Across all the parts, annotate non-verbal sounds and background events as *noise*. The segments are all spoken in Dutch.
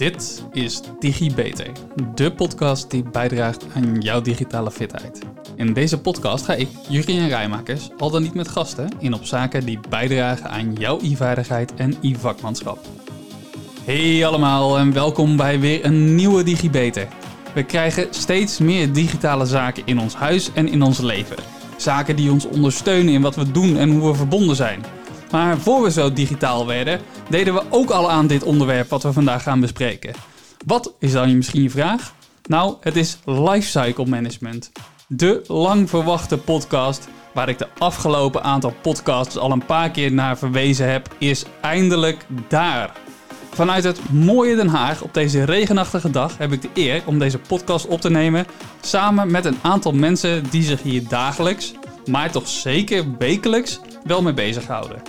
Dit is DigiBeter, de podcast die bijdraagt aan jouw digitale fitheid. In deze podcast ga ik, Jurien Rijmakers, al dan niet met gasten, in op zaken die bijdragen aan jouw e-vaardigheid en e-vakmanschap. Hey allemaal en welkom bij weer een nieuwe DigiBeter. We krijgen steeds meer digitale zaken in ons huis en in ons leven. Zaken die ons ondersteunen in wat we doen en hoe we verbonden zijn. Maar voor we zo digitaal werden, deden we ook al aan dit onderwerp wat we vandaag gaan bespreken. Wat is dan misschien je vraag? Nou, het is Lifecycle Management. De lang verwachte podcast waar ik de afgelopen aantal podcasts al een paar keer naar verwezen heb, is eindelijk daar. Vanuit het mooie Den Haag op deze regenachtige dag heb ik de eer om deze podcast op te nemen samen met een aantal mensen die zich hier dagelijks, maar toch zeker wekelijks wel mee bezighouden.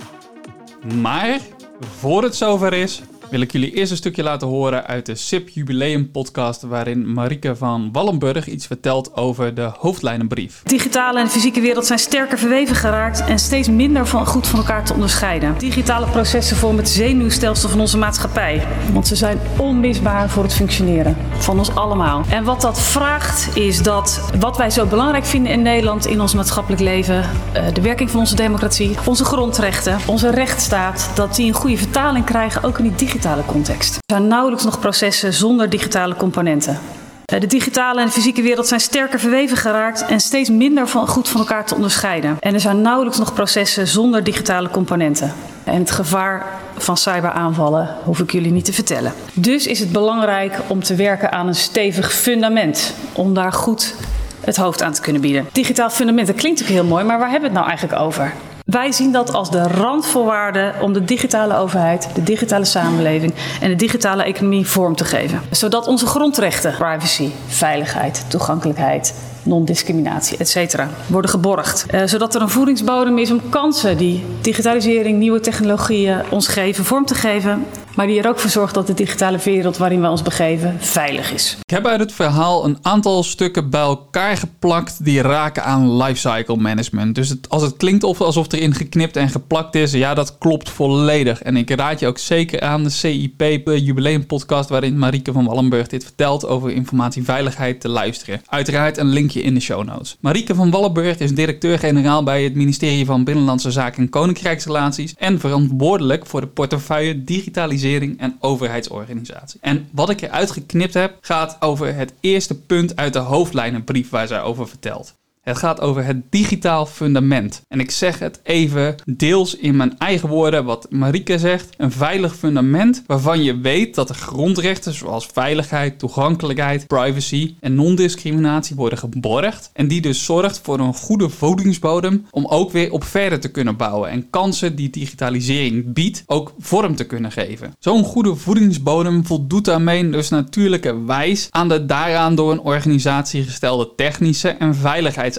Maar voor het zover is, wil ik jullie eerst een stukje laten horen uit de SIP Jubileum podcast waarin Marike van Wallenburg iets vertelt over de hoofdlijnenbrief. Digitale en fysieke wereld zijn sterker verweven geraakt en steeds minder van goed van elkaar te onderscheiden. Digitale processen vormen het zenuwstelsel van onze maatschappij, want ze zijn onmisbaar voor het functioneren van ons allemaal. En wat dat vraagt is dat wat wij zo belangrijk vinden in Nederland in ons maatschappelijk leven, eh, de werking van onze democratie, onze grondrechten, onze rechtsstaat, dat die een goede vertaling krijgen ook in die digitale context. Er zijn nauwelijks nog processen zonder digitale componenten. Eh, de digitale en de fysieke wereld zijn sterker verweven geraakt en steeds minder van, goed van elkaar te onderscheiden. En er zijn nauwelijks nog processen zonder digitale componenten. En het gevaar van cyberaanvallen hoef ik jullie niet te vertellen. Dus is het belangrijk om te werken aan een stevig fundament. Om daar goed het hoofd aan te kunnen bieden. Digitaal fundament, dat klinkt ook heel mooi, maar waar hebben we het nou eigenlijk over? Wij zien dat als de randvoorwaarde om de digitale overheid, de digitale samenleving en de digitale economie vorm te geven. Zodat onze grondrechten, privacy, veiligheid, toegankelijkheid, non-discriminatie, etc. worden geborgd. Uh, zodat er een voedingsbodem is om kansen die digitalisering, nieuwe technologieën ons geven, vorm te geven. Maar die er ook voor zorgt dat de digitale wereld waarin we ons begeven veilig is. Ik heb uit het verhaal een aantal stukken bij elkaar geplakt die raken aan lifecycle management. Dus als het klinkt alsof erin geknipt en geplakt is, ja, dat klopt volledig. En ik raad je ook zeker aan de CIP de Jubileum podcast waarin Marieke van Wallenburg dit vertelt over informatieveiligheid te luisteren. Uiteraard een linkje in de show notes. Marieke van Wallenburg is directeur-generaal bij het ministerie van Binnenlandse Zaken en Koninkrijksrelaties en verantwoordelijk voor de portefeuille digitalisering en overheidsorganisatie. En wat ik eruit geknipt heb, gaat over het eerste punt uit de hoofdlijnenbrief waar zij over vertelt. Het gaat over het digitaal fundament. En ik zeg het even deels in mijn eigen woorden wat Marike zegt. Een veilig fundament waarvan je weet dat de grondrechten zoals veiligheid, toegankelijkheid, privacy en non-discriminatie worden geborgd. En die dus zorgt voor een goede voedingsbodem om ook weer op verder te kunnen bouwen. En kansen die digitalisering biedt ook vorm te kunnen geven. Zo'n goede voedingsbodem voldoet daarmee dus natuurlijke wijs aan de daaraan door een organisatie gestelde technische en veiligheids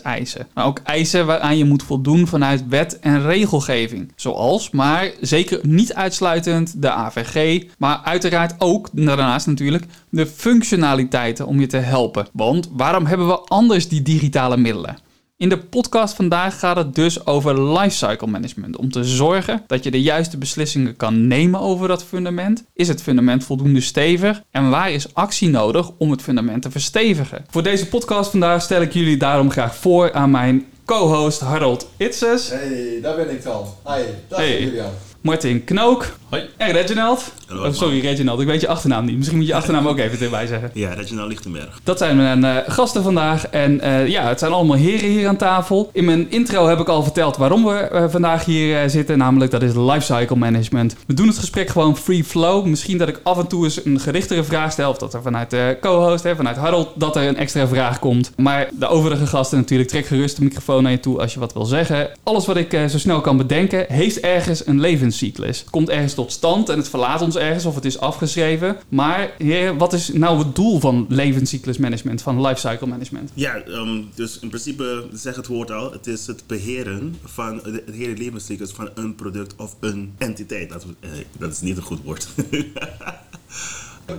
Maar ook eisen waaraan je moet voldoen vanuit wet en regelgeving. Zoals, maar zeker niet uitsluitend de AVG, maar uiteraard ook, daarnaast natuurlijk, de functionaliteiten om je te helpen. Want waarom hebben we anders die digitale middelen? In de podcast vandaag gaat het dus over lifecycle management. Om te zorgen dat je de juiste beslissingen kan nemen over dat fundament. Is het fundament voldoende stevig? En waar is actie nodig om het fundament te verstevigen? Voor deze podcast vandaag stel ik jullie daarom graag voor aan mijn co-host Harold Itzes. Hey, daar ben ik dan. Hi, dag Hey. Julian. Martin Knook. Hoi. En Reginald. Hallo, Oh, sorry, Reginald. Ik weet je achternaam niet. Misschien moet je je achternaam ook even erbij zeggen. Ja, Reginald Lichtenberg. Dat zijn mijn eh, gasten vandaag. En eh, ja, het zijn allemaal heren hier aan tafel. In mijn intro heb ik al verteld waarom we eh, vandaag hier zitten. Namelijk, dat is lifecycle management. We doen het gesprek gewoon free flow. Misschien dat ik af en toe eens een gerichtere vraag stel. Of dat er vanuit de co-host, hè, vanuit Harold, dat er een extra vraag komt. Maar de overige gasten natuurlijk, trek gerust de microfoon naar je toe als je wat wil zeggen. Alles wat ik eh, zo snel kan bedenken, heeft ergens een levenscyclus. Het komt ergens tot stand en het verlaat ons ergens of het is afgeschreven. Maar heer, wat is nou het doel van levenscyclusmanagement, van lifecycle management? Ja, ehm, dus in principe zeg het woord al. Het is het beheren van de- het hele levenscyclus van een product of een entiteit. Dat, eh, dat is niet een goed woord. *laughs*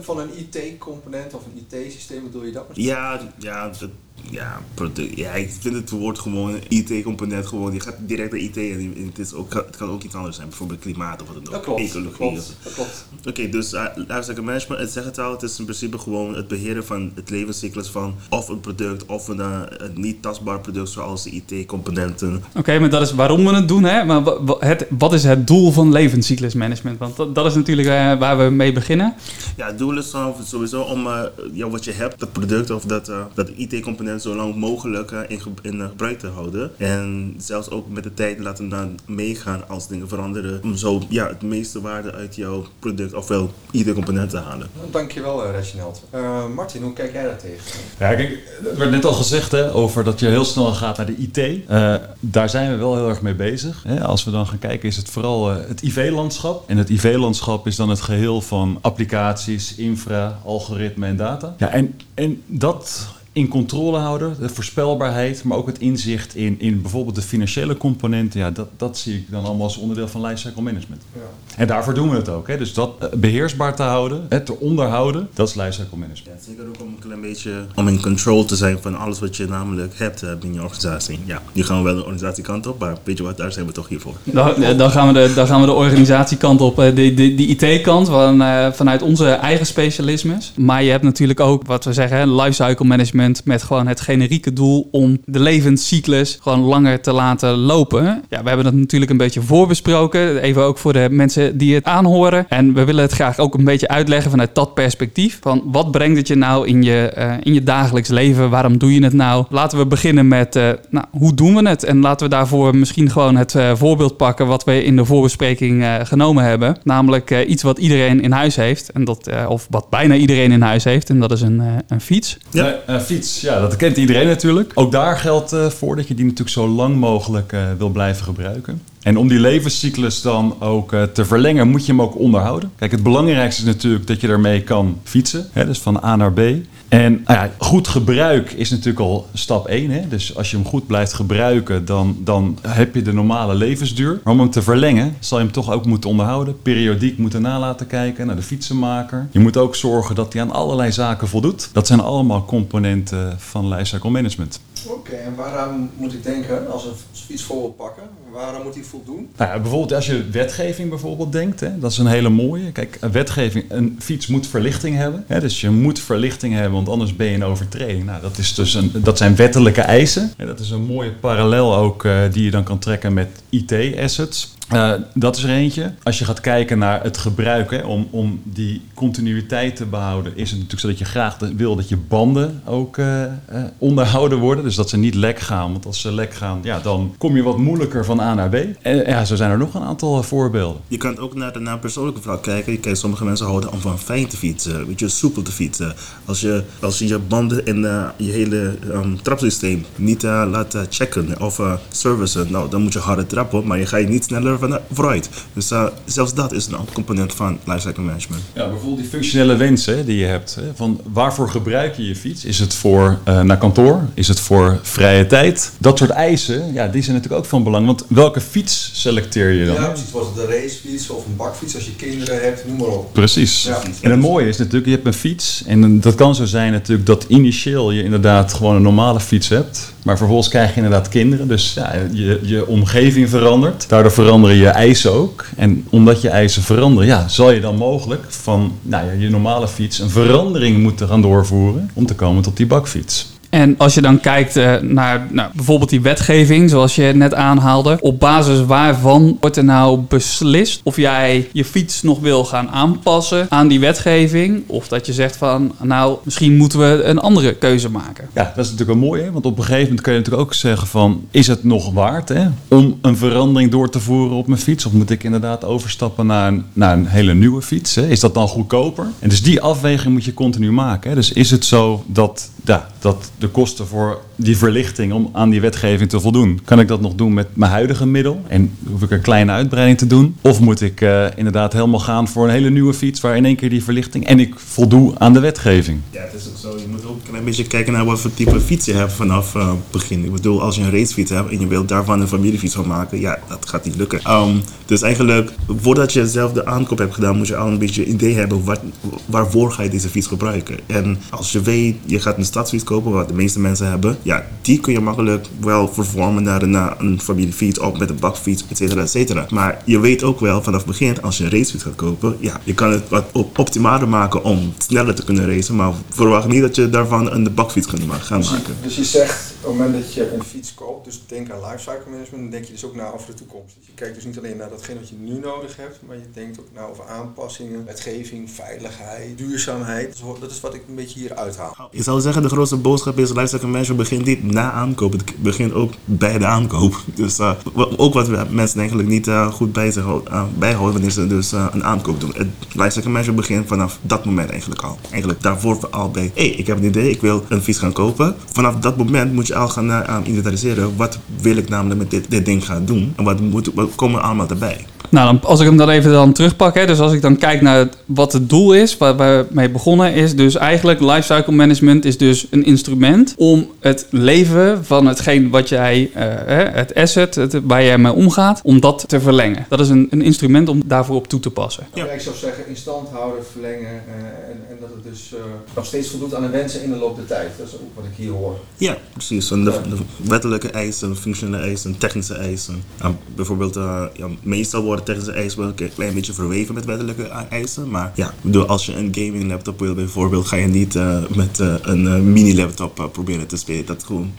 Van een IT-component of een IT-systeem bedoel je dat? ja, ja dat, ja, product, ja, ik vind het woord gewoon IT-component gewoon. Je gaat direct naar IT en het, is ook, het kan ook iets anders zijn, bijvoorbeeld klimaat of wat dan ook. Dat klopt. Ecologie. dat klopt. Oké, dus uh, lifecycle management, het zegt het al, het is in principe gewoon het beheren van het levenscyclus van of een product of een, eh, een niet tastbaar product zoals de IT-componenten. Oké, maar dat is waarom we het doen, hè? Maar het, wat is het doel van levenscyclusmanagement? Want dat, dat is natuurlijk eh, waar we mee beginnen. Ja, het doel is sowieso om eh, ja, wat je hebt, dat product of dat, eh, dat IT-component zo lang mogelijk eh, in, ge- in eh, gebruik te houden. En zelfs ook met de tijd laten dan meegaan als dingen veranderen. Om zo ja, het meeste waarde uit jouw product ofwel IT-component te halen. Dankjewel, eh, Reginald. Eh, Martin, hoe kijk jij daar tegen? Ja, kijk, het werd net al gezegd hè, over dat je heel snel gaat naar de IT. Eh, daar zijn we wel heel erg mee bezig. Hè. Als we dan gaan kijken, is het vooral het IV-landschap. En het IV-landschap is dan het geheel van applicaties, infra, algoritme en data. Ja, en, en dat in controle houden, de voorspelbaarheid, maar ook het inzicht in, in bijvoorbeeld de financiële componenten. Ja, dat, dat zie ik dan allemaal als onderdeel van lifecycle management. Ja. En daarvoor doen we het ook. Hè. Dus dat eh, beheersbaar te houden, hè, te onderhouden, dat is lifecycle management. Ja, zeker ook om een klein beetje om in control te zijn van alles wat je namelijk hebt eh, binnen je organisatie. Ja, nu gaan we wel de organisatiekant op, maar weet je wat, daar zijn we toch hier voor. Dan, eh, dan, gaan, we de, dan gaan we de organisatiekant op, eh, de, de, die IT-kant, van, eh, vanuit onze eigen specialismes. Maar je hebt natuurlijk ook, wat we zeggen, hè, lifecycle management met gewoon het generieke doel om de levenscyclus gewoon langer te laten lopen. Ja, we hebben dat natuurlijk een beetje voorbesproken, even ook voor de mensen die het aanhoren. En we willen het graag ook een beetje uitleggen vanuit dat perspectief. Van wat brengt het je nou in je, eh, in je dagelijks leven? Waarom doe je het nou? Laten we beginnen met, eh, nou, hoe doen we het? En laten we daarvoor misschien gewoon het eh, voorbeeld pakken wat we in de voorbespreking eh, genomen hebben. Namelijk eh, iets wat iedereen in huis heeft. En dat, eh, of wat bijna iedereen in huis heeft. En dat is een, eh, een fiets. Ja. Een ja, dat kent iedereen natuurlijk. Ook daar geldt eh, voor dat je die natuurlijk zo lang mogelijk eh, wil blijven gebruiken. En om die levenscyclus dan ook eh, te verlengen, moet je hem ook onderhouden. Kijk, het belangrijkste is natuurlijk dat je ermee kan fietsen, hè, dus van A naar B. En nou ja, goed gebruik is natuurlijk al stap 1. Hè? Dus als je hem goed blijft gebruiken, dan, dan heb je de normale levensduur. Maar om hem te verlengen, zal je hem toch ook moeten onderhouden. Periodiek moeten nalaten kijken naar de fietsenmaker. Je moet ook zorgen dat hij aan allerlei zaken voldoet. Dat zijn allemaal componenten van lifecycle management. Oké, en waaraan moet ik denken als fiets voor wil pakken? Waaraan moet hij voldoen? Nou ja, bijvoorbeeld als je wetgeving bijvoorbeeld denkt, hè, dat is een hele mooie. Kijk, een wetgeving, een fiets moet verlichting hebben. Hè, dus je moet verlichting hebben, want anders ben je een overtreding. Nou, dat, is dus een, dat zijn wettelijke eisen. En dat is een mooie parallel ook eh, die je dan kan trekken met IT-assets. Eh, dat is er eentje. Als je gaat kijken naar het gebruik, hè, om, om die continuïteit te behouden, is het natuurlijk zo dat je graag wil dat je banden ook eh, eh, onderhouden worden. Dus dat ze niet lek gaan. Want als ze lek gaan, ja, dan kom je wat moeilijker van A naar B. En ja, zo zijn er nog een aantal voorbeelden. Je kan ook naar de naar persoonlijke vlak kijken. Je kijkt, sommige mensen houden om van fijn te fietsen, weet je, soepel te fietsen. Als je, als je je banden en je hele ehm, trapsysteem niet laat checken of servicen, nou, dan moet je harder trappen, maar je gaat niet sneller van, vooruit. Dus eh, zelfs dat is een component van lifecycle management. Ja, bijvoorbeeld die functionele wensen die je hebt. Hè, van waarvoor gebruik je je fiets? Is het voor eh, naar kantoor? Is het voor vrije tijd? Dat soort eisen, ja, die zijn natuurlijk ook van belang. Want welke fiets selecteer je dan? Ja, precies. Was het een racefiets of een bakfiets als je kinderen hebt, noem maar op. Precies. Ja. En het mooie is natuurlijk, je hebt een fiets. En dat kan zo zijn natuurlijk dat initieel je inderdaad gewoon een normale fiets hebt. Maar vervolgens krijg je inderdaad kinderen. Dus ja, je, je omgeving verandert. Daardoor je eisen ook. En omdat je eisen veranderen, ja, zal je dan mogelijk van nou ja, je normale fiets een verandering moeten gaan doorvoeren. Om te komen tot die bakfiets. En als je dan kijkt eh, naar nou, bijvoorbeeld die wetgeving, zoals je net aanhaalde, op basis waarvan wordt er nou beslist of jij je fiets nog wil gaan aanpassen aan die wetgeving, of dat je zegt van, nou, misschien moeten we een andere keuze maken. Ja, dat is natuurlijk wel mooi, hè? want op een gegeven moment kun je natuurlijk ook zeggen van... is het nog waard hè, om een verandering door te voeren op mijn fiets? Of moet ik inderdaad overstappen naar een, naar een hele nieuwe fiets? Hè? Is dat dan goedkoper? En dus die afweging moet je continu maken. Hè? Dus is het zo dat, ja, dat de kosten voor die verlichting... om aan die wetgeving te voldoen... kan ik dat nog doen met mijn huidige middel? En hoef ik een kleine uitbreiding te doen? Of moet ik eh, inderdaad helemaal gaan voor een hele nieuwe fiets... waar in één keer die verlichting... en ik voldoe aan de wetgeving? Ja, het is ook zo. Je moet ook een klein beetje kijken naar wat voor type fiets je hebt vanaf eh, het begin. Ik bedoel, als je een racefiets hebt en je wilt daarvan een familiefiets van maken, ja, dat gaat niet lukken. Um, dus eigenlijk, voordat je zelf de aankoop hebt gedaan, moet je al een beetje idee hebben wat, waarvoor ga je deze fiets gebruiken. En als je weet, je gaat een stadsfiets kopen, wat de meeste mensen hebben, ja, die kun je makkelijk wel vervormen naar een, naar een familiefiets of met een bakfiets, et cetera, et cetera. Maar je weet ook wel vanaf het begin, als je een racefiets gaat kopen, ja, je kan het wat op optimaler maken om sneller te kunnen racen, maar verwacht niet dat je daarvan een bakfiets ma- gaan Dus je, maken. dus je zegt, op het moment dat je een fiets koopt, dus denk aan lifecycle management, dan denk je dus ook na over de toekomst. Dus je kijkt dus niet alleen naar datgene wat je nu nodig hebt, maar je denkt ook na over aanpassingen, wetgeving, veiligheid, duurzaamheid. Dat is wat- Dat is wat ik een beetje hier uithaal. Ik zou zeggen, de grootste boodschap is lifecycle management begint niet na aankoop. Het begint ook bij de aankoop. *laughs* Dus eh, ook wat mensen eigenlijk niet eh, goed bij zich eh, bijhouden wanneer ze dus een aankoop doen. Het lifecycle management begint vanaf dat moment eigenlijk al. Eigenlijk daarvoor al bij, hé, hey, ik heb een idee, ik wil een fiets gaan kopen. Vanaf dat moment moet je al gaan aan inventariseren. Wat wil ik namelijk met dit, dit ding gaan doen? En wat, moet, wat komen allemaal erbij? Nou, dan, als ik hem dan even dan terugpak, hè, dus als ik dan kijk naar het- wat het doel is, waar we mee begonnen, is dus eigenlijk lifecycle management is dus een instrument om het leven van hetgeen wat jij, eh, hè, het asset, het, waar jij mee omgaat, om dat te verlengen. Dat is een, een instrument om daarvoor op toe te passen. Ja. Ik zou zeggen, in stand houden, verlengen eh, en, en dat het dus eh, nog steeds voldoet aan de wensen in de loop der tijd. Dat is ook wat ik hier hoor. Ja, precies. De, de wettelijke eisen, functionele eisen, technische eisen. Ja, bijvoorbeeld, ja, meestal worden technische eisen wel een klein beetje verweven met wettelijke eisen. Maar ja, bedoel, als je een gaming laptop wil bijvoorbeeld, ga je niet eh, met eh, een eh, mini laptop proberen te spelen. Dat, gewoon,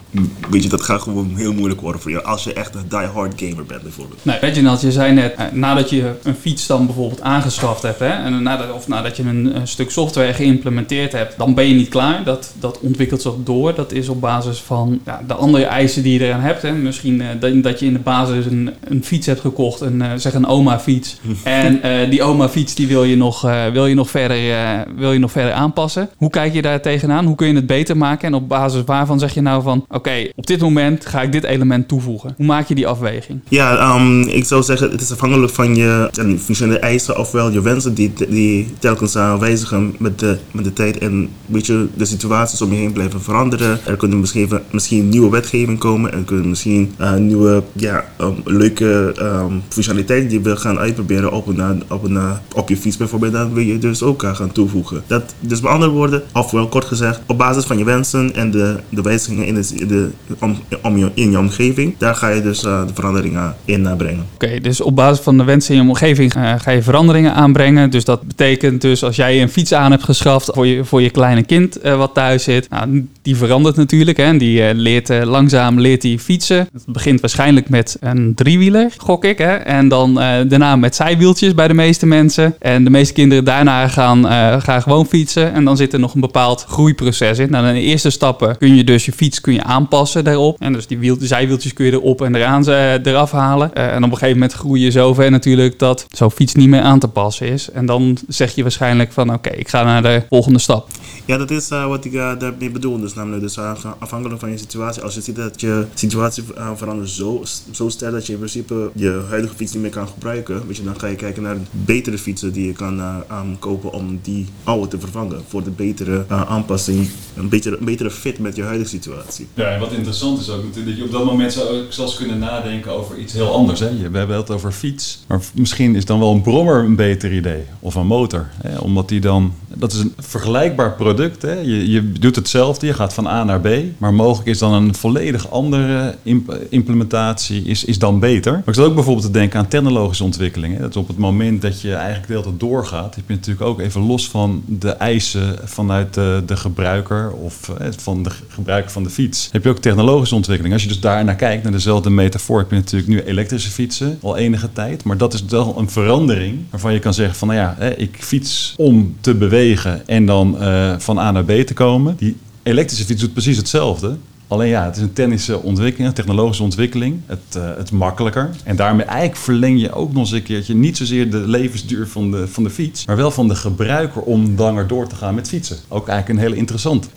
weet je, dat gaat gewoon heel moeilijk worden voor je. Als je echt een die-hard gamer bent bijvoorbeeld. Nee, Reginald, je zei net, nadat je een fiets dan bijvoorbeeld aangeschaft hebt, hè, en nadat, of nadat je een, stuk software geïmplementeerd hebt, dan ben je niet klaar. Dat, dat ontwikkelt zich door. Dat is op basis van ja, de andere eisen die je eraan hebt. Hè. Misschien eh, dat, je in de basis een, een fiets hebt gekocht, een, eh, zeg een oma-fiets. *laughs* en eh, die oma-fiets die wil je nog, eh, wil je nog verder, eh, wil je nog verder aanpassen. Hoe kijk je daar tegenaan? Hoe kun je het beter maken? En op basis waarvan zeg je nou van, oké, op dit moment ga ik dit element toevoegen. Hoe maak je die afweging? Ja, ehm, ik zou zeggen, het is afhankelijk van je functionele eisen, ofwel je wensen die, die telkens eh, wijzigen met de, met de tijd en weet je, de situaties om je heen blijven veranderen. Er kunnen misschien, misschien nieuwe wetgeving komen, er kunnen misschien nieuwe ja, ehm, leuke ehm, functionaliteiten we gaan uitproberen op, een, op, een, op je fiets bijvoorbeeld, dat wil je dus ook gaan toevoegen. Dat, dus met andere woorden, ofwel kort gezegd, op basis van je wensen en de, de wijzigingen in, de, de, om, je, in je omgeving, daar ga je dus eh, de veranderingen in brengen. Oké, dus op basis van de wensen in je omgeving eh, ga je veranderingen aanbrengen. Dus dat betekent dus als jij een fiets aan hebt geschaft voor je, voor je kleine kind eh, wat thuis zit. Nou, die verandert natuurlijk. En die leert langzaam leert die fietsen. Het begint waarschijnlijk met een driewieler, gok ik. Hè, en dan daarna met zijwieltjes bij de meeste mensen. En de meeste kinderen daarna gaan, eh, gaan gewoon fietsen. En dan zit er nog een bepaald groeiproces in. Nou, in de eerste stappen kun je dus je fiets kun je aanpassen daarop. En dus die wiel, zijwieltjes kun je erop en eraan, eh, eraf halen. Eh, en op een gegeven moment groei je zover natuurlijk dat zo'n fiets niet meer aan te passen is. En dan zeg je waarschijnlijk van oké, ik ga naar de volgende stap. Ja, dat is eh, wat ik uh, daarmee bedoel. Dus namelijk dus, afhankelijk van je situatie. Als je ziet dat je situatie verandert zo, zo sterk dat je in principe je huidige fiets niet meer kan gebruiken. Weet je, dan ga je kijken naar betere fietsen die je kan um, kopen om die oude te vervangen. Voor de betere aanpassing, een betere, betere fit met je huidige situatie. Ja, en wat interessant is ook natuurlijk dat je op dat moment zou zelfs kunnen nadenken over iets heel anders. Hè? We hebben het over fiets, maar misschien is dan wel een brommer een beter idee. Of een motor. Hè? Omdat die dan, dat is een vergelijkbaar product. Hè? Je, je doet hetzelfde, je gaat van A naar B. Maar mogelijk is dan een volledig andere imp implementatie is, is dan beter. Maar ik zat ook bijvoorbeeld te denken aan technologische ontwikkelingen. Dat op het moment dat je eigenlijk de hele doorgaat, heb je natuurlijk ook even los van de eisen vanuit de, de gebruiker of eh, van de gebruiker van de fiets, heb je ook technologische ontwikkeling. Als je dus daar naar kijkt, naar dezelfde metafoor, heb je natuurlijk nu elektrische fietsen al enige tijd. Maar dat is wel een verandering waarvan je kan zeggen van nou ja, ik fiets om te bewegen en dan uh, van A naar B te komen. Die elektrische fiets doet precies hetzelfde. Alleen ja, het is een technische ontwikkeling, een technologische ontwikkeling. Het, uh, het makkelijker. En daarmee eigenlijk verleng je ook nog eens een keertje niet zozeer de levensduur van de, van de fiets, maar wel van de gebruiker om langer door te gaan met fietsen. Ook eigenlijk een hele interessant.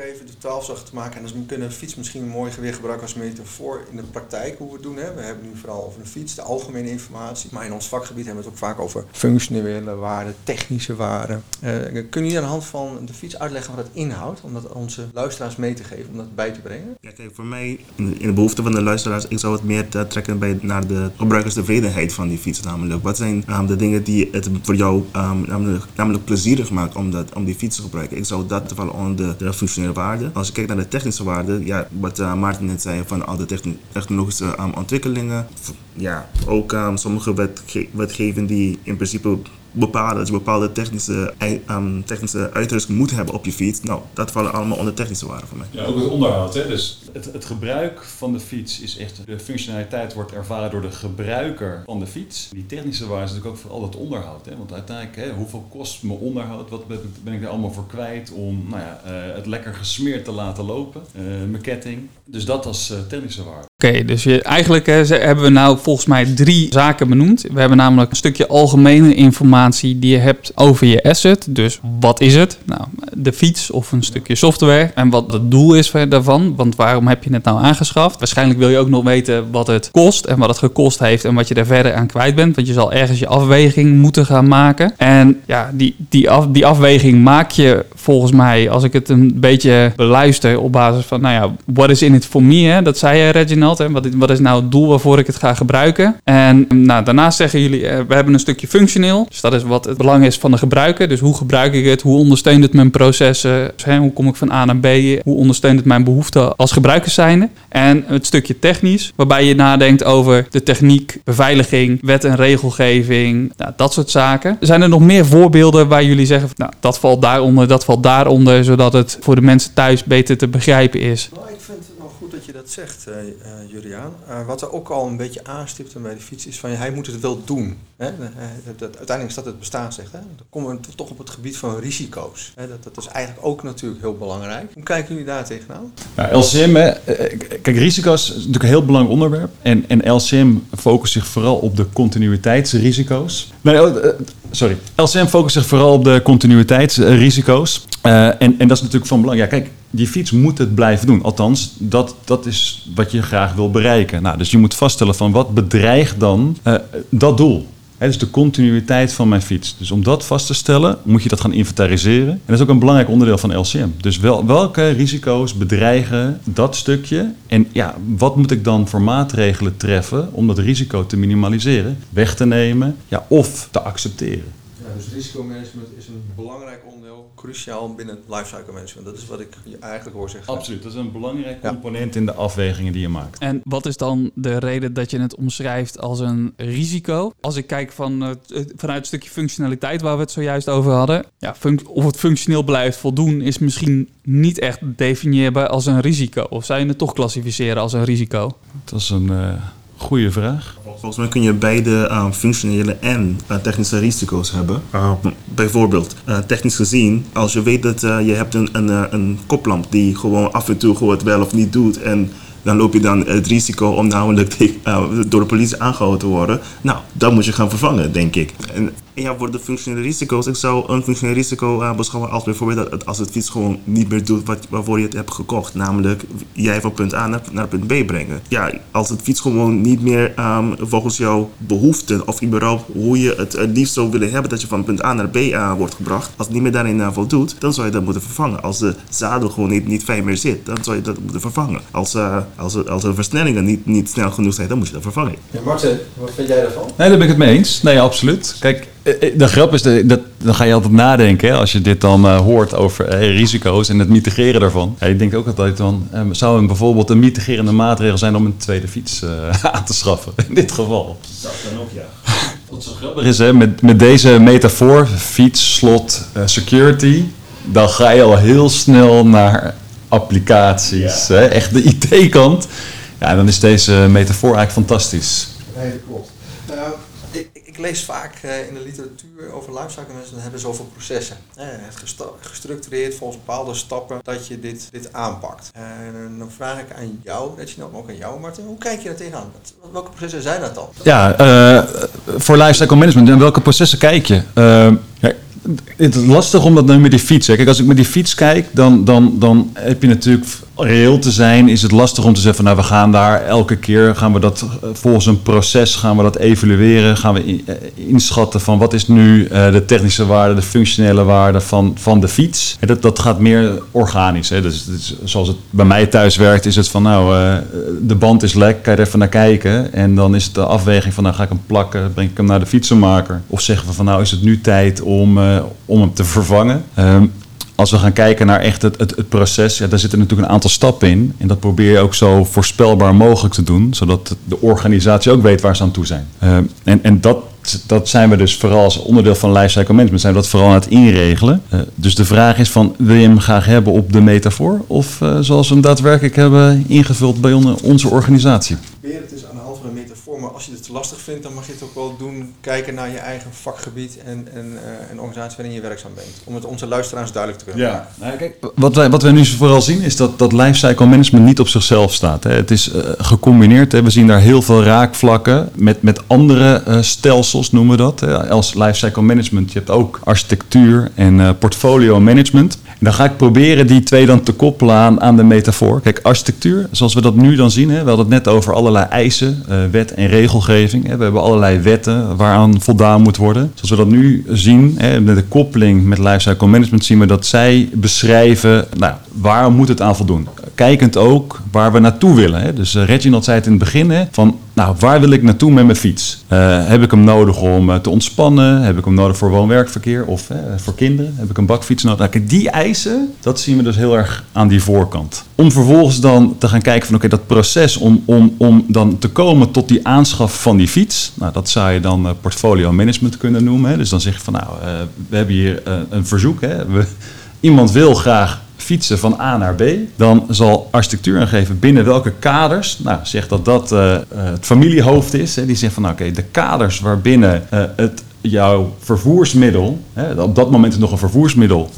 Even de 12 zacht te maken. En dus we kunnen fiets misschien een mooi weer gebruiken als metafoor in de praktijk hoe we het doen. Hè. We hebben nu vooral over een fiets, de algemene informatie. Maar in ons vakgebied hebben we het ook vaak over functionele waarden, technische waarden. Uh, kun je aan de hand van de fiets uitleggen wat het inhoudt? Om dat onze luisteraars mee te geven, om dat bij te brengen? Ja, kijk, voor mij, in de behoefte van de luisteraars, ik zou het meer trekken bij, naar de gebruikerstevredenheid van die fiets. Namelijk, wat zijn um, de dingen die het voor jou um, namelijk, namelijk plezierig maakt om, dat, om die fiets te gebruiken? Ik zou dat vallen onder de, de functionele waarde. Als je kijkt naar de technische waarden, ja, wat uh, Maarten net zei van al de technologische um, ontwikkelingen. Ja, ook um, sommige wetge wetgeving die in principe bepalen dat je bepaalde technische, um, technische uitrusting moet hebben op je fiets. Nou, dat vallen allemaal onder technische waarden voor mij. Ja, ook het onderhoud. Hè? Dus het, het gebruik van de fiets is echt, de functionaliteit wordt ervaren door de gebruiker van de fiets. Die technische waarde is natuurlijk ook vooral het onderhoud. Hè? Want uiteindelijk, hè, hoeveel kost mijn onderhoud? Wat ben ik er allemaal voor kwijt om nou ja, uh, het lekker gesmeerd te laten lopen? Uh, mijn ketting. Dus dat als uh, technische waarde. Oké, dus je, eigenlijk hè, hebben we nou volgens mij drie zaken benoemd. We hebben namelijk een stukje algemene informatie die je hebt over je asset. Dus wat is het? Nou, de fiets of een stukje software. En wat het doel is daarvan. Want waarom heb je het nou aangeschaft? Waarschijnlijk wil je ook nog weten wat het kost en wat het gekost heeft en wat je daar verder aan kwijt bent. Want je zal ergens je afweging moeten gaan maken. En ja, die, die, af, die afweging maak je volgens mij, als ik het een beetje beluister op basis van, nou ja, what is in it for me? Hè? Dat zei je, Reginald. Hè? Wat, wat is nou het doel waarvoor ik het ga gebruiken? En nou, daarnaast zeggen jullie, we hebben een stukje functioneel. Dus dat is wat het belang is van de gebruiker. Dus hoe gebruik ik het? Hoe ondersteunt het mijn processen? Hè? Hoe kom ik van A naar B? Hoe ondersteunt het mijn behoeften als gebruiker zijnde? En het stukje technisch, waarbij je nadenkt over de techniek, beveiliging, wet en regelgeving, nou, dat soort zaken. Zijn er nog meer voorbeelden waar jullie zeggen, nou, dat valt daaronder, dat valt daaronder, zodat het voor de mensen thuis beter te begrijpen is? Nou, ik vind dat zegt, uh, uh, Juliaan. Uh, wat er ook al een beetje aanstipte bij de fiets is van, hij moet het wel doen. Hè? Dat, dat, uiteindelijk dat het bestaan, zegt. Hè? Dan komen we toch op het gebied van risico's. Hè? Dat, dat is eigenlijk ook natuurlijk heel belangrijk. Hoe kijken jullie daar tegenaan? Ja, LCM, hè, kijk, risico's is natuurlijk een heel belangrijk onderwerp. En, en LCM focust zich vooral op de continuïteitsrisico's. Nee, sorry. LCM focust zich vooral op de continuïteitsrisico's. En, en dat is natuurlijk van belang. Ja, kijk, die fiets moet het blijven doen. Althans, dat, dat is wat je graag wil bereiken. Nou, dus je moet vaststellen van wat bedreigt dan uh, dat doel. He, dus de continuïteit van mijn fiets. Dus om dat vast te stellen, moet je dat gaan inventariseren. En dat is ook een belangrijk onderdeel van LCM. Dus wel, welke risico's bedreigen dat stukje? En ja, wat moet ik dan voor maatregelen treffen om dat risico te minimaliseren, weg te nemen ja, of te accepteren? Ja, dus risicomanagement is een belangrijk onderdeel, cruciaal binnen lifecycle management. Dat is wat ik je eigenlijk hoor zeggen. Absoluut, dat is een belangrijk component ja. in de afwegingen die je maakt. En wat is dan de reden dat je het omschrijft als een risico? Als ik kijk van, uh, vanuit het stukje functionaliteit waar we het zojuist over hadden. Ja, of het functioneel blijft voldoen is misschien niet echt definieerbaar als een risico. Of zou je het toch klassificeren als een risico? Dat is een... Uh... Goeie vraag. Volgens mij kun je beide uh, functionele en uh, technische risico's hebben. Uh, bijvoorbeeld, technisch gezien, als je weet dat je hebt een, een, een koplamp die gewoon af en toe gewoon het wel of niet doet en dan loop je dan het risico om namelijk *laughs* door de politie aangehouden te worden. Nou, dat moet je gaan vervangen, denk ik. En ja, voor de functionele risico's, ik zou een functioneel risico uh, beschouwen als bijvoorbeeld dat het, als het fiets gewoon niet meer doet wat, waarvoor je het hebt gekocht. Namelijk jij van punt A naar, naar punt B brengen. Ja, als het fiets gewoon niet meer um, volgens jouw behoeften of überhaupt hoe je het, het liefst zou willen hebben dat je van punt A naar B uh, wordt gebracht, als het niet meer daarin uh, voldoet, dan zou je dat moeten vervangen. Als de zadel gewoon niet, niet fijn meer zit, dan zou je dat moeten vervangen. Als, als, als de versnellingen niet, niet snel genoeg zijn, dan moet je dat vervangen. Ja, Martin, wat vind jij daarvan? Nee, daar ben ik het mee eens. Nee, absoluut. Kijk, de grap is, dat, dan ga je altijd nadenken hè, als je dit dan uh, hoort over hey, risico's en het mitigeren daarvan. Ja, je denkt ook altijd dan, zou een, bijvoorbeeld een mitigerende maatregel zijn om een tweede fiets uh, *laughs* aan te schaffen? In dit geval. Dat dan ook, ja. *laughs* Wat zo grappig is, hè, met, met deze metafoor, fiets, slot, security, dan ga je al heel snel naar applicaties. Ja. Hè? Echt de IT-kant. Ja, dan is deze metafoor eigenlijk fantastisch. Nee, dat klopt lees vaak uh, in de literatuur over lifecycle dan hebben ze over processen. Uh, gestructureerd volgens bepaalde stappen dat je dit, dit aanpakt. En dan vraag ik aan jou, Reginald, maar ook aan jou, Martin, hoe kijk je daar tegenaan? Welke processen zijn dat dan? Ja, uh, voor lifecycle management, en welke processen kijk je? Ja, het is lastig om dat nu met die fiets. Kijk, als ik met die fiets kijk, dan, dan, dan heb je natuurlijk reëel te zijn, is het lastig om te zeggen van nou we gaan daar elke keer gaan we dat eh, volgens een proces gaan we dat evalueren, gaan we eh, inschatten van wat is nu uh, de technische waarde, de functionele waarde van, van de fiets. Dat, gaat meer organisch. Hè. Dus, dus, zoals het bij mij thuis werkt, is het van nou de band is lek, kan je er even naar kijken en dan is het de afweging van nou ga ik hem plakken, breng ik hem naar de fietsenmaker of zeggen we van nou is het nu tijd om, om hem te vervangen. Um, als we gaan kijken naar echt het, het, het proces, ja, daar zitten natuurlijk een aantal stappen in. En dat probeer je ook zo voorspelbaar mogelijk te doen, zodat de organisatie ook weet waar ze aan toe zijn. Uh, en, en dat dat zijn we dus vooral als onderdeel van lifecycle management, zijn we dat vooral aan het inregelen. Uh, dus de vraag is van, wil je hem graag hebben op de metafoor? Of uh, zoals we hem daadwerkelijk hebben ingevuld bij onze organisatie? Maar als je het te lastig vindt, dan mag je het ook wel doen, kijken naar je eigen vakgebied en, en, uh, en organisatie waarin je werkzaam bent. Om het onze luisteraars duidelijk te kunnen ja. maken. Nou, kijk, wat, wij, wat wij nu vooral zien is dat, dat lifecycle management niet op zichzelf staat. Hè. Het is gecombineerd, hè. we zien daar heel veel raakvlakken met, met andere stelsels, noemen we dat. Hè. Als lifecycle management, je hebt ook architectuur en portfolio management. En dan ga ik proberen die twee dan te koppelen aan, aan de metafoor. Kijk, architectuur, zoals we dat nu dan zien, hè, we hadden het net over allerlei eisen, wet en regelgeving. We hebben allerlei wetten waaraan voldaan moet worden. Zoals we dat nu zien, met de koppeling met lifecycle management, zien we dat zij beschrijven, nou, waar moet het aan voldoen? Kijkend ook waar we naartoe willen. Dus uh, Reginald zei het in het begin, van nou, waar wil ik naartoe met mijn fiets? Uh, heb ik hem nodig om uh, te ontspannen? Heb ik hem nodig voor woon-werkverkeer of uh, voor kinderen? Heb ik een bakfiets nodig? Nou, die eisen, dat zien we dus heel erg aan die voorkant. Om vervolgens dan te gaan kijken van oké, dat proces om, om, om dan te komen tot die aanschaf van die fiets. Nou, dat zou je dan portfolio management kunnen noemen. Hè. Dus dan zeg je van nou, we hebben hier een verzoek. Hè. Iemand wil graag fietsen van A naar B, dan zal architectuur aangeven binnen welke kaders. Nou, zegt dat dat uh, het familiehoofd is. Hè, die zegt van, nou, oké, de kaders waarbinnen uh, het jouw vervoersmiddel, hè, op dat moment nog een vervoersmiddel,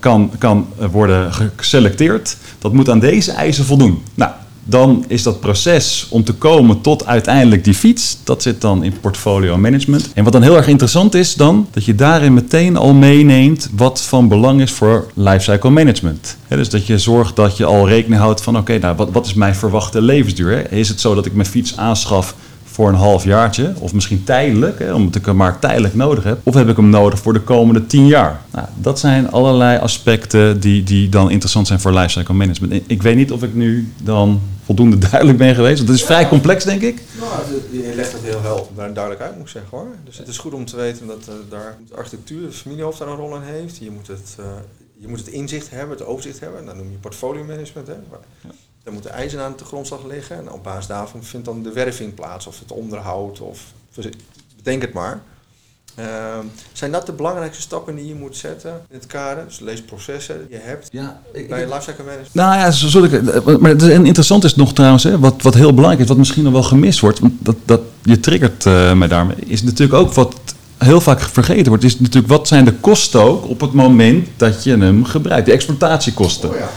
kan, kan worden geselecteerd. Dat moet aan deze eisen voldoen. Nou, dan is dat proces om te komen tot uiteindelijk die fiets, dat zit dan in portfolio management. En wat dan heel erg interessant is dan, dat je daarin meteen al meeneemt wat van belang is voor lifecycle management. Dus dat je zorgt dat je al rekening houdt van, oké, nou, wat, wat is mijn verwachte levensduur? Is het zo dat ik mijn fiets aanschaf voor een half jaartje, of misschien tijdelijk, hè, omdat ik hem maar tijdelijk nodig heb, of heb ik hem nodig voor de komende tien jaar? Nou, dat zijn allerlei aspecten die, die dan interessant zijn voor lifecycle management. Ik weet niet of ik nu dan voldoende *laughs* duidelijk ben geweest, want het is vrij complex, denk ik. Nou, je legt het heel heel duidelijk uit, moet ik zeggen hoor. Dus het is goed om te weten dat uh, daar de architectuur, de familiehoofd daar een rol in heeft. Je moet het, uh, je moet het inzicht hebben, het overzicht hebben. Dat noem je portfolio management. Hè. Dan moeten eisen aan de grondslag liggen. En op basis daarvan vindt dan de werving plaats, of het onderhoud, of bedenk het maar. Uh, zijn dat de belangrijkste stappen die je moet zetten in het kader? Dus leesprocessen die je hebt ja, ik, bij lifecycle management? Nou ja, zo ik, maar het interessant is nog trouwens, hè, wat, wat heel belangrijk is, wat misschien nog wel gemist wordt, dat, dat, je triggert uh, mij daarmee, is natuurlijk ook wat heel vaak vergeten wordt, is natuurlijk wat zijn de kosten ook op het moment dat je hem gebruikt, de exploitatiekosten. Oh ja.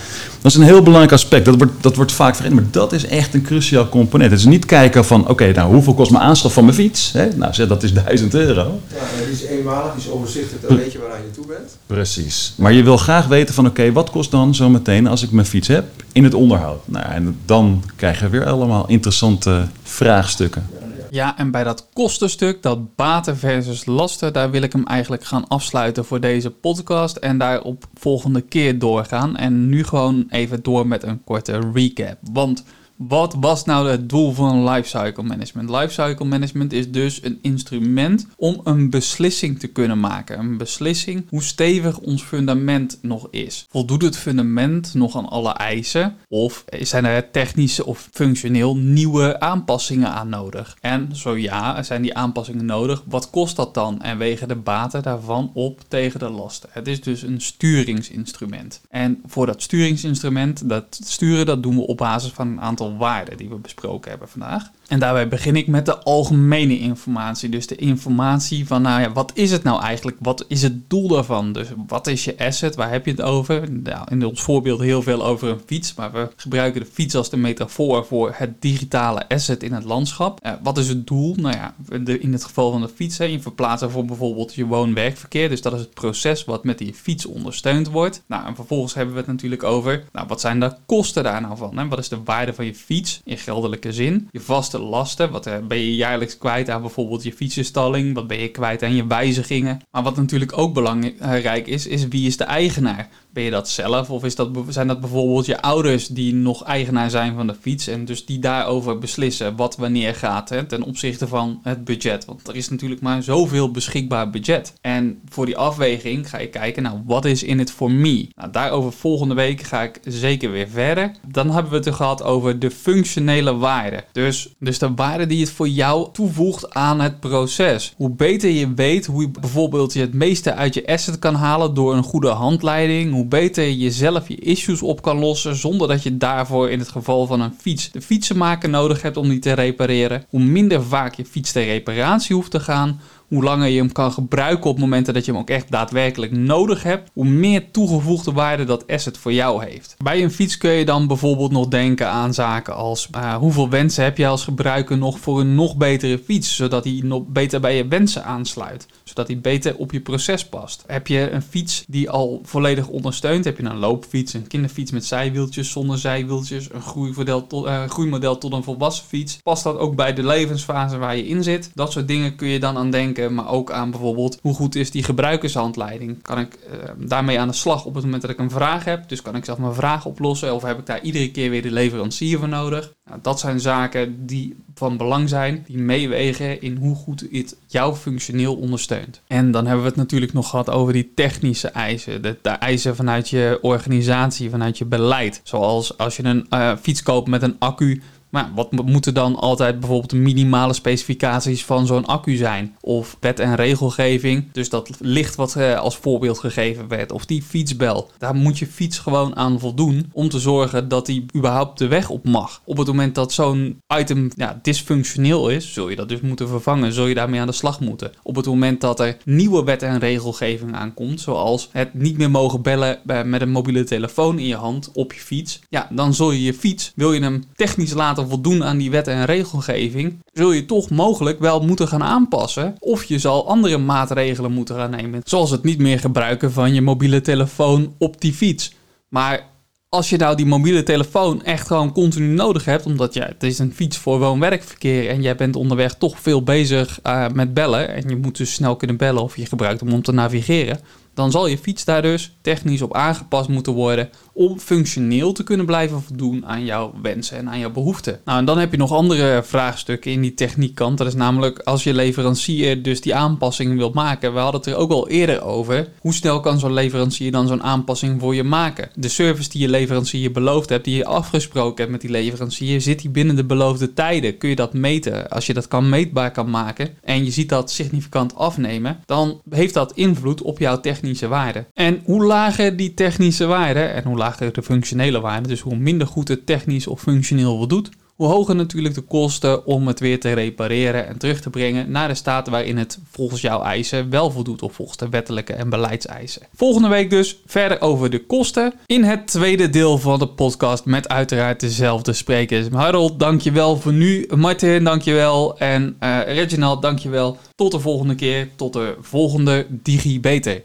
Dat is een heel belangrijk aspect. Dat wordt, dat wordt vaak vergeten, maar dat is echt een cruciaal component. Het is niet kijken van, oké, nou hoeveel kost mijn aanschaf van mijn fiets? Hè? Nou, zeg, dat is 1000 euro. Ja, die is eenmalig, die is overzichtelijk, dan weet je waaraan je toe bent. Precies. Maar je wil graag weten van, oké, wat kost dan zo meteen als ik mijn fiets heb in het onderhoud? Nou, en dan krijg je weer allemaal interessante vraagstukken. Ja, en bij dat kostenstuk, dat baten versus lasten, daar wil ik hem eigenlijk gaan afsluiten voor deze podcast en daarop volgende keer doorgaan. En nu gewoon even door met een korte recap. Want wat was nou het doel van lifecycle management? Lifecycle management is dus een instrument om een beslissing te kunnen maken. Een beslissing hoe stevig ons fundament nog is. Voldoet het fundament nog aan alle eisen? Of zijn er technische of functioneel nieuwe aanpassingen aan nodig? En zo ja, zijn die aanpassingen nodig? Wat kost dat dan? En wegen de baten daarvan op tegen de lasten? Het is dus een sturingsinstrument. En voor dat sturingsinstrument, dat sturen, dat doen we op basis van een aantal waarden die we besproken hebben vandaag. En daarbij begin ik met de algemene informatie. Dus de informatie van, nou ja, wat is het nou eigenlijk? Wat is het doel daarvan? Dus wat is je asset? Waar heb je het over? Nou, in ons voorbeeld heel veel over een fiets, maar we gebruiken de fiets als de metafoor voor het digitale asset in het landschap. Uh, wat is het doel? Nou ja, in het geval van de fiets, hè, je verplaatst voor bijvoorbeeld je woon-werkverkeer. Dus dat is het proces wat met die fiets ondersteund wordt. Nou, en vervolgens hebben we het natuurlijk over, nou, wat zijn de kosten daar nou van? Wat is de waarde van je fiets in geldelijke zin, je vaste lasten, wat eh, ben je jaarlijks kwijt aan bijvoorbeeld je fietsenstalling, wat ben je kwijt aan je wijzigingen. Maar wat natuurlijk ook belangrijk is, is wie is de eigenaar? Ben je dat zelf of is dat, zijn dat bijvoorbeeld je ouders die nog eigenaar zijn van de fiets en dus die daarover beslissen wat wanneer gaat hè, ten opzichte van het budget? Want er is natuurlijk maar zoveel beschikbaar budget. En voor die afweging ga je kijken, nou wat is in het for me? Nou, daarover volgende week ga ik zeker weer verder. Dan hebben we het gehad over de functionele waarde. Dus, dus de waarde die het voor jou toevoegt aan het proces. Hoe beter je weet hoe je bijvoorbeeld je het meeste uit je asset kan halen door een goede handleiding, hoe beter je zelf je issues op kan lossen zonder dat je daarvoor in het geval van een fiets de fietsenmaker nodig hebt om die te repareren. Hoe minder vaak je fiets ter reparatie hoeft te gaan, hoe langer je hem kan gebruiken op momenten dat je hem ook echt daadwerkelijk nodig hebt, hoe meer toegevoegde waarde dat asset voor jou heeft. Bij een fiets kun je dan bijvoorbeeld nog denken aan zaken als uh, hoeveel wensen heb je als gebruiker nog voor een nog betere fiets, zodat hij nog beter bij je wensen aansluit, zodat hij beter op je proces past. Heb je een fiets die al volledig ondersteunt, heb je een loopfiets, een kinderfiets met zijwieltjes, zonder zijwieltjes, een groeimodel tot, uh, groeimodel tot een volwassen fiets, past dat ook bij de levensfase waar je in zit? Dat soort dingen kun je dan aan denken maar ook aan bijvoorbeeld hoe goed is die gebruikershandleiding. Kan ik uh, daarmee aan de slag op het moment dat ik een vraag heb? Dus kan ik zelf mijn vraag oplossen of heb ik daar iedere keer weer de leverancier voor nodig? Nou, dat zijn zaken die van belang zijn, die meewegen in hoe goed het jou functioneel ondersteunt. En dan hebben we het natuurlijk nog gehad over die technische eisen. De, eisen vanuit je organisatie, vanuit je beleid. Zoals als je een uh, fiets koopt met een accu maar wat moeten dan altijd bijvoorbeeld de minimale specificaties van zo'n accu zijn? Of wet en regelgeving, dus dat licht wat uh, als voorbeeld gegeven werd, of die fietsbel. Daar moet je fiets gewoon aan voldoen om te zorgen dat die überhaupt de weg op mag. Op het moment dat zo'n item ja, dysfunctioneel is, zul je dat dus moeten vervangen, zul je daarmee aan de slag moeten. Op het moment dat er nieuwe wet en regelgeving aankomt, zoals het niet meer mogen bellen eh, met een mobiele telefoon in je hand op je fiets, ja, dan zul je je fiets, wil je hem technisch laten voldoen aan die wet en regelgeving, zul je toch mogelijk wel moeten gaan aanpassen. Of je zal andere maatregelen moeten gaan nemen. Zoals het niet meer gebruiken van je mobiele telefoon op die fiets. Maar als je nou die mobiele telefoon echt gewoon continu nodig hebt, omdat ja, het is een fiets voor woon-werkverkeer en jij bent onderweg toch veel bezig uh, met bellen en je moet dus snel kunnen bellen of je gebruikt hem om te navigeren, dan zal je fiets daar dus technisch op aangepast moeten worden om functioneel te kunnen blijven voldoen aan jouw wensen en aan jouw behoeften. Nou, en dan heb je nog andere vraagstukken in die techniekkant. Dat is namelijk als je leverancier dus die aanpassing wilt maken. We hadden het er ook al eerder over. Hoe snel kan zo'n leverancier dan zo'n aanpassing voor je maken? De service die je leverancier beloofd hebt, die je afgesproken hebt met die leverancier, zit die binnen de beloofde tijden? Kun je dat meten? Als je dat kan meetbaar kan maken en je ziet dat significant afnemen, dan heeft dat invloed op jouw technische waarde. En hoe lager die technische waarde en hoe lager de functionele waarde, dus hoe minder goed het technisch of functioneel voldoet, hoe hoger natuurlijk de kosten om het weer te repareren en terug te brengen naar de staat waarin het volgens jouw eisen wel voldoet of volgens de wettelijke en beleidseisen. Volgende week dus verder over de kosten in het tweede deel van de podcast met uiteraard dezelfde sprekers. Harold, dankjewel voor nu. Martin, dankjewel. En uh, Reginald, dankjewel. Tot de volgende keer. Tot de volgende Digi Beter.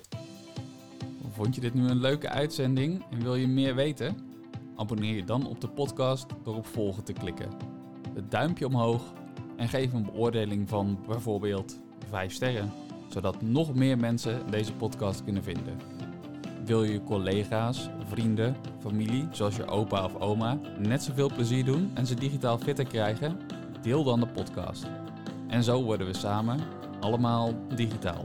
Vond je dit nu een leuke uitzending en wil je meer weten? Abonneer je dan op de podcast door op volgen te klikken. Het duimpje omhoog en geef een beoordeling van bijvoorbeeld 5 sterren, zodat nog meer mensen deze podcast kunnen vinden. Wil je collega's, vrienden, familie, zoals je opa of oma, net zoveel plezier doen en ze digitaal fitter krijgen? Deel dan de podcast. En zo worden we samen allemaal digitaal.